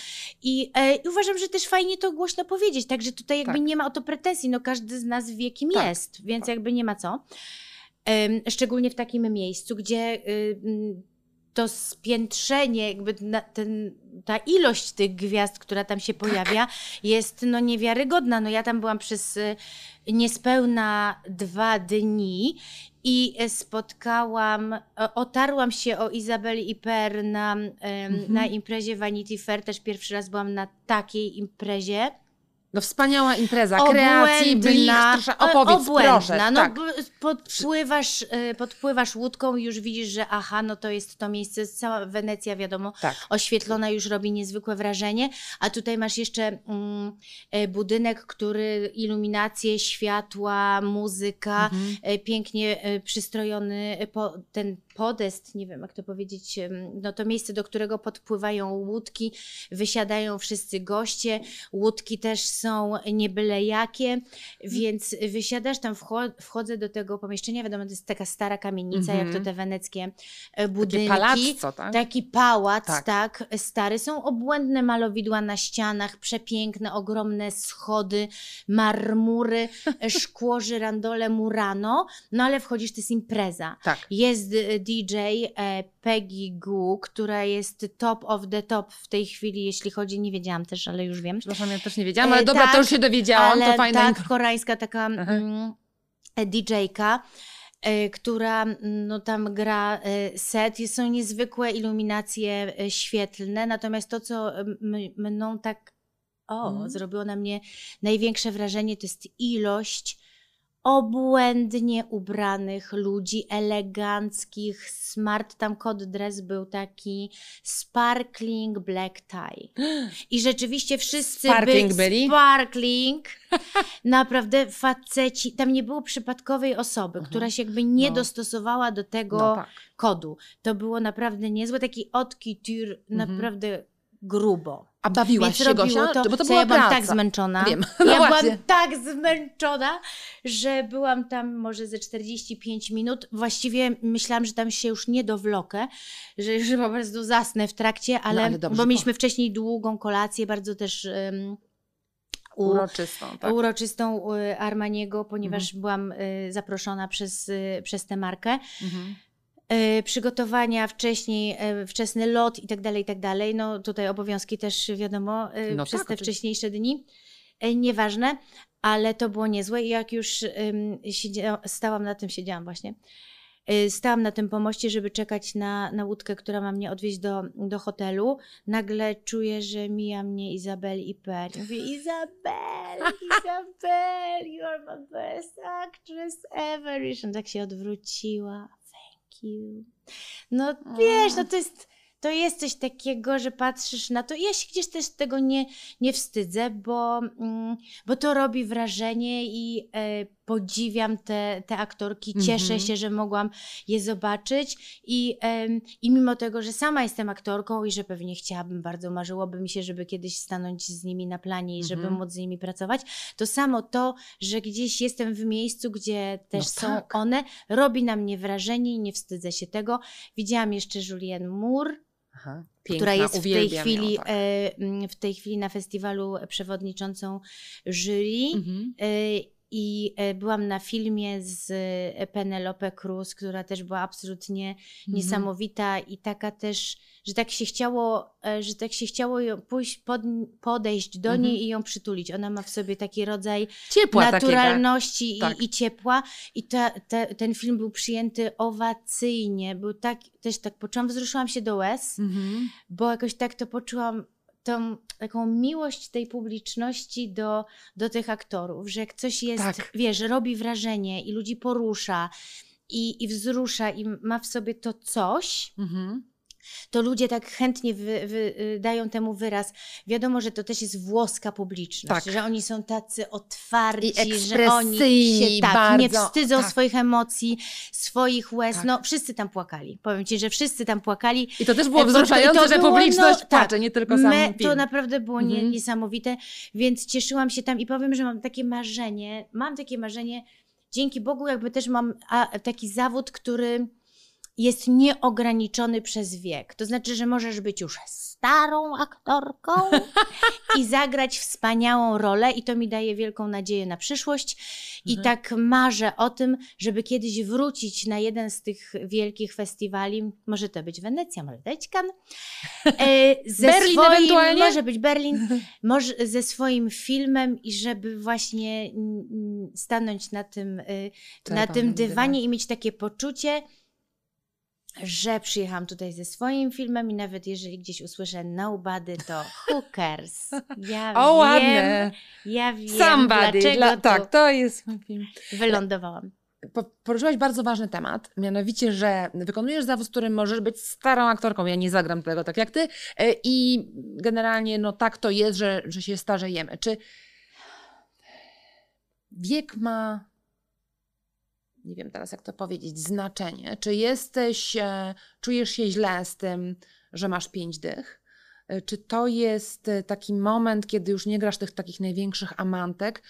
I, e, I uważam, że też fajnie to głośno powiedzieć, także tutaj jakby Tak. nie ma o to pretensji, no każdy z nas wie, kim Tak, jest, więc jakby nie ma co. Szczególnie w takim miejscu, gdzie y, mm, to spiętrzenie, jakby na, ten, ta ilość tych gwiazd, która tam się pojawia, jest no niewiarygodna. No ja tam byłam przez y, niespełna dwa dni i e, spotkałam, otarłam się o Izabeli i Per na, em, Mhm. na imprezie Vanity Fair. Też pierwszy raz byłam na takiej imprezie. No wspaniała impreza, kreacji, blichtr, e, opowiedz obłędna. proszę. No, tak. podpływasz, e, podpływasz łódką i już widzisz, że aha, no to jest to miejsce, cała Wenecja wiadomo, tak. oświetlona już robi niezwykłe wrażenie, a tutaj masz jeszcze mm, e, budynek, który iluminacje, światła, muzyka, Mhm. e, pięknie przystrojony po, ten podest, nie wiem jak to powiedzieć, no to miejsce, do którego podpływają łódki, wysiadają wszyscy goście, łódki też są nie byle jakie, więc wysiadasz tam, wcho- wchodzę do tego pomieszczenia, wiadomo, to jest taka stara kamienica, Mhm. jak to te weneckie e, Takie budynki. palazzo, tak? Taki pałac, Tak. tak. stary. Są obłędne malowidła na ścianach, przepiękne, ogromne schody, marmury, [LAUGHS] szkło, żyrandole, murano. No ale wchodzisz, to jest impreza. Tak. Jest e, DJ e, Peggy Goo, która jest top of the top w tej chwili, jeśli chodzi, nie wiedziałam też, ale już wiem. Przepraszam, ja też nie wiedziałam, E, ale dobra, tak, to już się dowiedziałam, ale to fajna tak, info- koreańska taka mm, e, DJ-ka, e, która mm, no, tam gra e, set. Są niezwykłe iluminacje e, świetlne, natomiast to, co mną tak o, Mhm. zrobiło na mnie największe wrażenie, to jest ilość obłędnie ubranych ludzi, eleganckich, smart. Tam kod dress był taki sparkling black tie. [GASPS] I rzeczywiście wszyscy Sparkling byli? Sparkling. [LAUGHS] Naprawdę faceci. Tam nie było przypadkowej osoby, Mhm. która się jakby nie No. dostosowała do tego No tak. kodu. To było naprawdę niezłe. Taki haute couture, Mhm. naprawdę grubo. A bawiłaś Więc się, Gosia? to, Bo to co była ja byłam praca. tak zmęczona. Wiem. [LAUGHS] Ja No byłam właśnie. tak zmęczona, że byłam tam może ze 45 minut. Właściwie myślałam, że tam się już nie dowlokę, że, że po prostu zasnę w trakcie, ale, No, ale dobrze, bo mieliśmy wcześniej długą kolację, bardzo też um, u, Uroczystą, tak. uroczystą y, Armaniego, ponieważ byłam y, zaproszona przez, y, przez tę markę. Mhm. Y, przygotowania wcześniej, y, wczesny lot i tak dalej, i tak dalej. No tutaj obowiązki też wiadomo y, No przez tak, te wcześniejsze dni. Nieważne, ale to było niezłe i jak już siedział, stałam na tym, siedziałam właśnie. stałam na tym pomoście, żeby czekać na, na łódkę, która ma mnie odwieźć do, do hotelu. Nagle czuję, że mija mnie Izabel i Per. I Mówię, Izabel, Izabel, you're my best actress ever. I tak się odwróciła. You. No wiesz, no to jest to jest coś takiego, że patrzysz na to. Ja się gdzieś też tego nie, nie wstydzę, bo, mm, bo to robi wrażenie i e, podziwiam te, te aktorki. Cieszę Mhm. się, że mogłam je zobaczyć. I, I mimo tego, że sama jestem aktorką i że pewnie chciałabym, bardzo marzyłoby mi się, żeby kiedyś stanąć z nimi na planie i żeby Mhm. móc z nimi pracować, to samo to, że gdzieś jestem w miejscu, gdzie też No są tak. one, robi na mnie wrażenie i nie wstydzę się tego. Widziałam jeszcze Julianne Moore, Aha, która piękna, jest w tej, chwili, Ją, tak. mm, w tej chwili na festiwalu przewodniczącą jury. Mhm. I e, byłam na filmie z e, Penelope Cruz, która też była absolutnie Mhm. niesamowita i taka też, że tak się chciało, e, że tak się chciało ją pójść, pod, podejść do Mhm. niej i ją przytulić. Ona ma w sobie taki rodzaj Ciepła naturalności Tak. i, i ciepła. I ta, ta, ten film był przyjęty owacyjnie. Był tak, też tak poczułam, wzruszyłam się do łez, Mhm. bo jakoś tak to poczułam, tą taką miłość tej publiczności do, do tych aktorów, że jak coś jest, Tak. wiesz, robi wrażenie i ludzi porusza i, i wzrusza i ma w sobie to coś, Mhm. To ludzie tak chętnie wy, wy, y, dają temu wyraz. Wiadomo, że to też jest włoska publiczność, Tak. że oni są tacy otwarci, I że oni się tak, nie bardzo, wstydzą tak. swoich emocji, swoich łez. Tak. No, wszyscy tam płakali. Powiem ci, że wszyscy tam płakali. I to też było E, wzruszające, i to że było, publiczność no, płacze, tak. nie tylko sam Me, film. to naprawdę było nie, Mhm. niesamowite, więc cieszyłam się tam i powiem, że mam takie marzenie, mam takie marzenie, dzięki Bogu jakby też mam a, taki zawód, który jest nieograniczony przez wiek. To znaczy, że możesz być już starą aktorką i [LAUGHS] zagrać wspaniałą rolę i to mi daje wielką nadzieję na przyszłość. I Mhm. tak marzę o tym, żeby kiedyś wrócić na jeden z tych wielkich festiwali. Może to być Wenecja, może Cannes. E, ze Berlin swoim, ewentualnie? Może być Berlin. [LAUGHS] Może ze swoim filmem i żeby właśnie stanąć na tym, y, na Czerwonym tym dywanie dywanie. i mieć takie poczucie, że przyjechałam tutaj ze swoim filmem i nawet jeżeli gdzieś usłyszę nobody, to cares? Ja O, wiem, ładne. ja wiem, Somebody. dlaczego Dla, tak, to jest mój film. wylądowałam. Po- Poruszyłaś bardzo ważny temat, mianowicie, że wykonujesz zawód, w którym możesz być starą aktorką. Ja nie zagram tego tak jak ty. E, I generalnie, no tak to jest, że, że się starzejemy. Czy wiek ma, nie wiem teraz jak to powiedzieć, znaczenie? Czy jesteś, e, czujesz się źle z tym, że masz pięć dych? E, Czy to jest e, taki moment, kiedy już nie grasz tych takich największych amantek?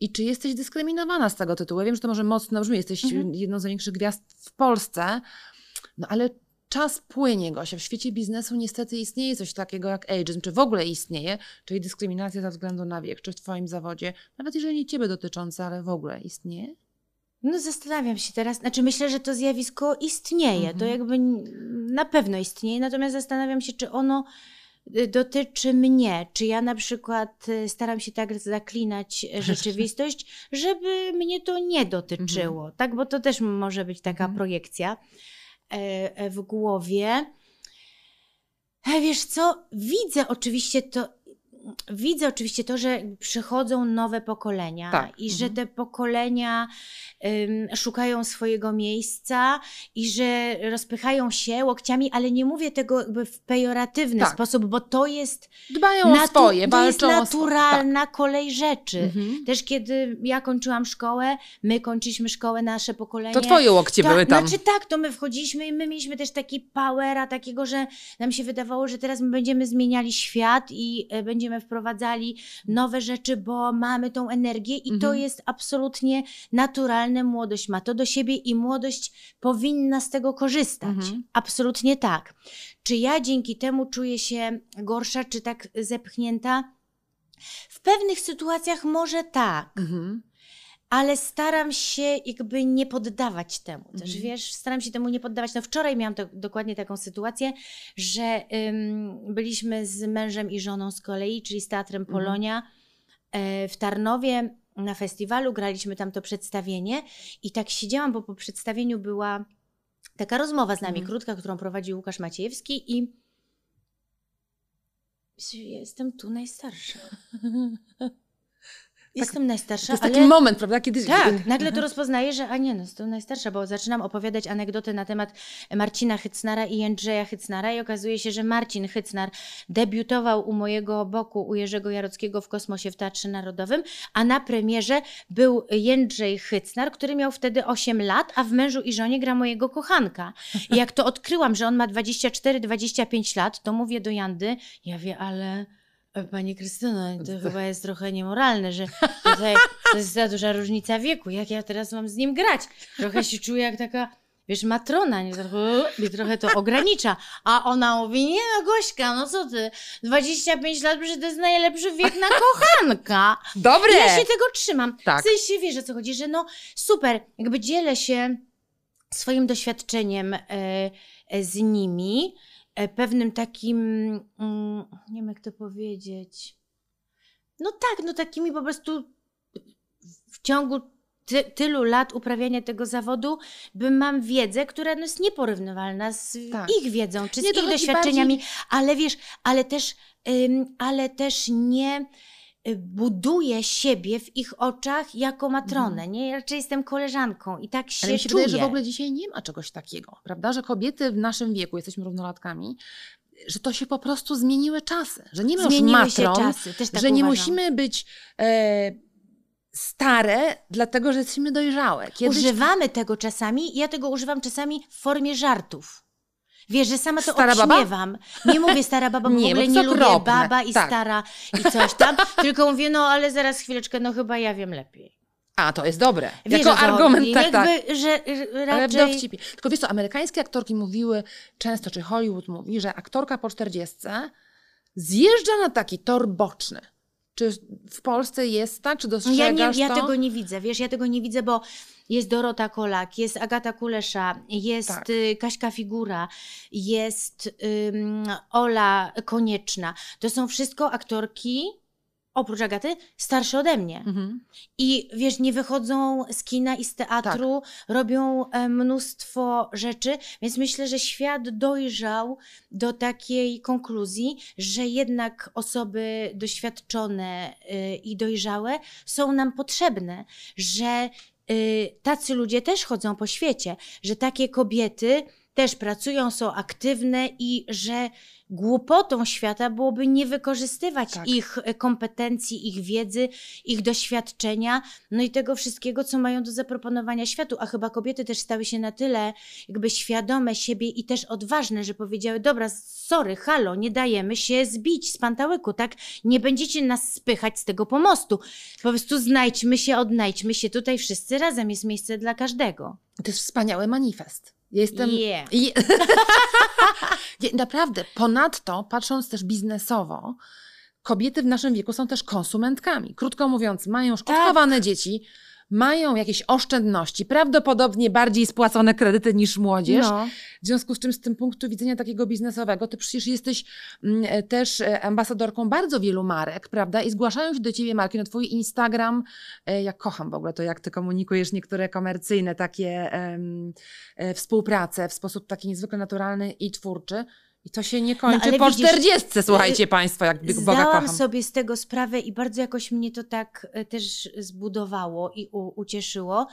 I czy jesteś dyskryminowana z tego tytułu? Ja wiem, że to może mocno brzmi, jesteś Mhm. jedną z największych gwiazd w Polsce, no ale czas płynie, Gosia. W świecie biznesu niestety istnieje coś takiego jak ageism, czy w ogóle istnieje, czyli dyskryminacja ze względu na wiek, czy w Twoim zawodzie, nawet jeżeli nie Ciebie dotyczące, ale w ogóle istnieje? No zastanawiam się teraz, znaczy myślę, że to zjawisko istnieje, Mhm. to jakby na pewno istnieje, natomiast zastanawiam się, czy ono y, dotyczy mnie, czy ja na przykład y, staram się tak zaklinać y, rzeczywistość, żeby mnie to nie dotyczyło, tak, bo to też może być taka Mhm. projekcja e, e, w głowie. E, Wiesz co, widzę oczywiście to, widzę oczywiście to, że przychodzą nowe pokolenia Tak, i że mhm. te pokolenia ym, szukają swojego miejsca i że rozpychają się łokciami, ale nie mówię tego jakby w pejoratywny Tak. sposób, bo to jest, Dbają o swoje, to jest swoje. naturalna kolej rzeczy. Tak. Mhm. Też kiedy ja kończyłam szkołę, my kończyliśmy szkołę, nasze pokolenie. To Twoje łokcie Ta- były tam. Znaczy tak, to my wchodziliśmy i my mieliśmy też taki powera takiego, że nam się wydawało, że teraz my będziemy zmieniali świat i e, będziemy wprowadzali nowe rzeczy, bo mamy tą energię i to Mhm. jest absolutnie naturalne. Młodość ma to do siebie i młodość powinna z tego korzystać. Mhm. Absolutnie tak. Czy ja dzięki temu czuję się gorsza, czy tak zepchnięta? W pewnych sytuacjach może tak Mhm. Ale staram się jakby nie poddawać temu. Też Mhm. wiesz, staram się temu nie poddawać. No wczoraj miałam to, dokładnie taką sytuację, że ym, byliśmy z mężem i żoną z kolei, czyli z Teatrem Mhm. Polonia e, w Tarnowie na festiwalu, graliśmy tam to przedstawienie i tak siedziałam, bo po przedstawieniu była taka rozmowa z nami, Mhm. krótka, którą prowadził Łukasz Maciejewski i jestem tu najstarsza. [LAUGHS] Jestem najstarsza, To jest ale... taki moment, prawda, kiedy... Tak, nagle to rozpoznaję, że a nie, no jestem najstarsza, bo zaczynam opowiadać anegdotę na temat Marcina Hycnara i Jędrzeja Hycnara i okazuje się, że Marcin Hycnar debiutował u mojego boku, u Jerzego Jarockiego w Kosmosie w Teatrze Narodowym, a na premierze był Jędrzej Hycnar, który miał wtedy 8 lat, a w Mężu i Żonie gra mojego kochanka. I jak to odkryłam, że on ma 24-25 lat, to mówię do Jandy, ja wie, ale... Pani Krystyno, to [LAUGHS] chyba jest trochę niemoralne, że tutaj to jest za duża różnica wieku. Jak ja teraz mam z nim grać? Trochę się czuję jak taka, wiesz, matrona, nie? Trochę, mnie trochę to ogranicza. A ona mówi, nie no Gośka, no co ty, 25 lat, że to jest najlepszy wiek na kochanka. Dobre! I ja się tego trzymam. Tak. W sensie wiesz o co chodzi, że no super, jakby dzielę się swoim doświadczeniem e, e, z nimi, pewnym takim, mm, nie wiem jak to powiedzieć, no tak, no takimi po prostu w ciągu ty, tylu lat uprawiania tego zawodu, bym mam wiedzę, która no jest nieporównywalna z Tak. ich wiedzą, czy z Nie, to ich doświadczeniami, ale wiesz, ale też, ym, ale też nie y, buduję siebie w ich oczach jako matronę, Mhm. nie? Ja raczej jestem koleżanką i tak się Ale się czuję. wydaje, że w ogóle dzisiaj nie ma czegoś takiego, prawda? Że kobiety w naszym wieku, jesteśmy równolatkami, że to się po prostu zmieniły czasy, że nie ma już matron, czasy, tak że nie uważam. musimy być e, stare, dlatego że jesteśmy dojrzałe. Kiedyś Używamy tego czasami, ja tego używam czasami w formie żartów. Wiesz, że sama to Stara baba? odśmiewam. Nie mówię stara baba, bo Nie, w ogóle nie lubię baba i Tak. stara i coś tam, [LAUGHS] tylko mówię, no ale zaraz chwileczkę, no chyba ja wiem lepiej. A, to jest dobre. Wiesz, jako argument, tak, tak. Jakby, że y, Ale w raczej... dowcipie. Tylko wiesz co, amerykańskie aktorki mówiły często, czy Hollywood mówi, że aktorka po 40 zjeżdża na taki tor boczny. Czy w Polsce jest tak? Czy Ja, dostrzegasz nie, ja to? tego nie widzę, wiesz, ja tego nie widzę, bo jest Dorota Kolak, jest Agata Kulesza, jest Tak. y, Kaśka Figura, jest ym, Ola Konieczna. To są wszystko aktorki, oprócz Agaty, starsze ode mnie. Mhm. I wiesz, nie wychodzą z kina i z teatru, robią e, mnóstwo rzeczy, więc myślę, że świat dojrzał do takiej konkluzji, że jednak osoby doświadczone y, i dojrzałe są nam potrzebne, że tacy ludzie też chodzą po świecie, że takie kobiety też pracują, są aktywne i że głupotą świata byłoby nie wykorzystywać Tak. ich e, kompetencji, ich wiedzy, ich doświadczenia, no i tego wszystkiego, co mają do zaproponowania światu. A chyba kobiety też stały się na tyle jakby świadome siebie i też odważne, że powiedziały, dobra, sorry, halo, nie dajemy się zbić z pantałyku, tak? Nie będziecie nas spychać z tego pomostu. Po prostu znajdźmy się, odnajdźmy się tutaj wszyscy razem. Jest miejsce dla każdego. To jest wspaniały manifest. Jestem. Yeah. I... [LAUGHS] Naprawdę, ponadto, patrząc też biznesowo, kobiety w naszym wieku są też konsumentkami. Krótko mówiąc, mają już Tak. dzieci, mają jakieś oszczędności, prawdopodobnie bardziej spłacone kredyty niż młodzież. No. W związku z czym, z tym punktu widzenia takiego biznesowego, ty przecież jesteś mm, e, też e, ambasadorką bardzo wielu marek, prawda? I zgłaszają się do ciebie marki. No twój Instagram, e, ja kocham w ogóle to, jak ty komunikujesz niektóre komercyjne takie em, współprace w sposób taki niezwykle naturalny i twórczy. I to się nie kończy No, po widzisz, 40, słuchajcie Państwo, jak Boga Zdałam kocham. sobie z tego sprawę i bardzo jakoś mnie to tak e, też zbudowało i u, ucieszyło,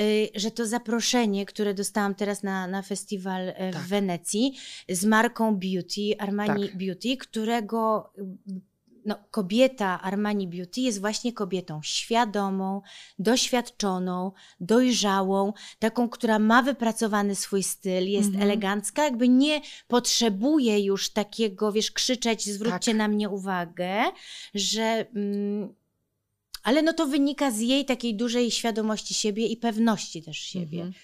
y, że to zaproszenie, które dostałam teraz na, na festiwal Tak. w Wenecji z marką Beauty, Armani Tak. Beauty, którego y, no, kobieta Armani Beauty jest właśnie kobietą świadomą, doświadczoną, dojrzałą, taką, która ma wypracowany swój styl, jest Mhm. elegancka, jakby nie potrzebuje już takiego, wiesz, krzyczeć, zwróćcie Tak. na mnie uwagę, że. Mm, ale no to wynika z jej takiej dużej świadomości siebie i pewności też siebie. Mhm.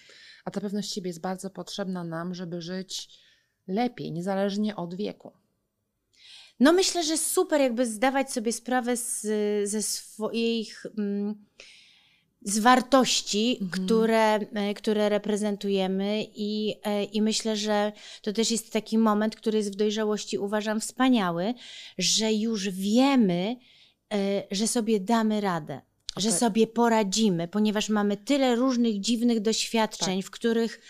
A ta pewność siebie jest bardzo potrzebna nam, żeby żyć lepiej, niezależnie od wieku. No myślę, że super jakby zdawać sobie sprawę z, ze swoich mm, z wartości, Mhm. które, e, które reprezentujemy i, e, i myślę, że to też jest taki moment, który jest w dojrzałości uważam wspaniały, że już wiemy, e, że sobie damy radę. Że Okej. sobie poradzimy, ponieważ mamy tyle różnych dziwnych doświadczeń, w których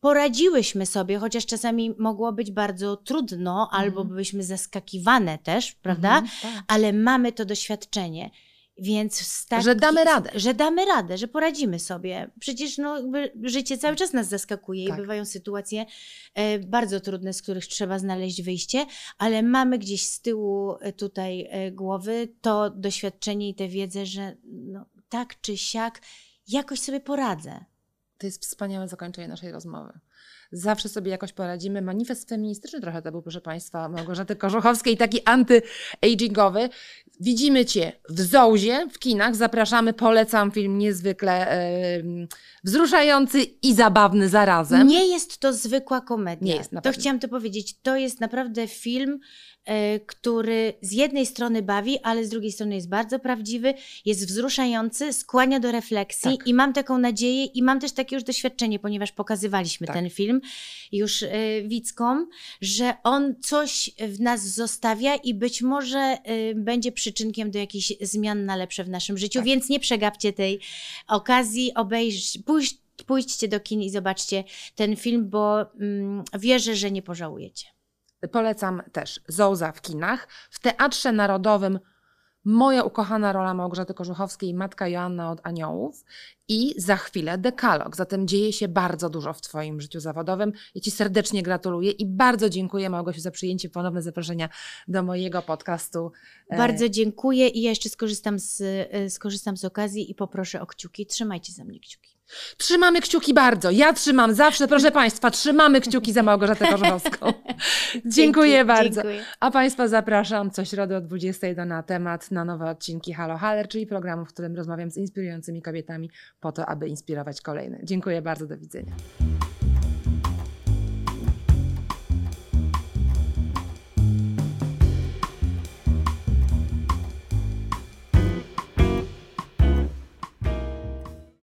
poradziłyśmy sobie, chociaż czasami mogło być bardzo trudno, albo byłyśmy zaskakiwane też, prawda? Mhm, tak. Ale mamy to doświadczenie. Więc taki, Że damy radę. Że damy radę, że poradzimy sobie. Przecież no, życie cały czas nas zaskakuje Tak. i bywają sytuacje e, bardzo trudne, z których trzeba znaleźć wyjście, ale mamy gdzieś z tyłu e, tutaj e, głowy to doświadczenie i tę wiedzę, że no, tak czy siak jakoś sobie poradzę. To jest wspaniałe zakończenie naszej rozmowy. Zawsze sobie jakoś poradzimy. Manifest feministyczny trochę to był, proszę Państwa, Małgorzaty Korzuchowskiej, taki anty-agingowy. Widzimy Cię w Zołzie, w kinach. Zapraszamy, polecam film niezwykle em, wzruszający i zabawny zarazem. Nie jest to zwykła komedia. Nie jest, na to chciałam to powiedzieć. To jest naprawdę film, e, który z jednej strony bawi, ale z drugiej strony jest bardzo prawdziwy, jest wzruszający, skłania do refleksji Tak. i mam taką nadzieję i mam też takie już doświadczenie, ponieważ pokazywaliśmy Tak. ten film już e, widzkom, że on coś w nas zostawia i być może e, będzie przyczynkiem do jakichś zmian na lepsze w naszym życiu, Tak. więc nie przegapcie tej okazji, obejrz, pójść, pójdźcie do kin i zobaczcie ten film, bo mm, wierzę, że nie pożałujecie. Polecam też Zołza w kinach. W Teatrze Narodowym moja ukochana rola Małgorzaty Korzuchowskiej, matka Joanna od Aniołów i za chwilę Dekalog. Zatem dzieje się bardzo dużo w Twoim życiu zawodowym. Ja Ci serdecznie gratuluję i bardzo dziękuję Małgosiu za przyjęcie ponowne zaproszenia do mojego podcastu. E, Bardzo dziękuję i ja jeszcze skorzystam z, y, skorzystam z okazji i poproszę o kciuki. Trzymajcie za mnie kciuki. Trzymamy kciuki bardzo. Ja trzymam zawsze, proszę [LAUGHS] Państwa, trzymamy kciuki za Małgorzatę [LAUGHS] Korzuchowską. Dziękuję Dzięki, bardzo. Dziękuję. A Państwa zapraszam co środę o 21 na temat na nowe odcinki Halo Haller, czyli programu, w którym rozmawiam z inspirującymi kobietami po to, aby inspirować kolejne. Dziękuję bardzo, do widzenia.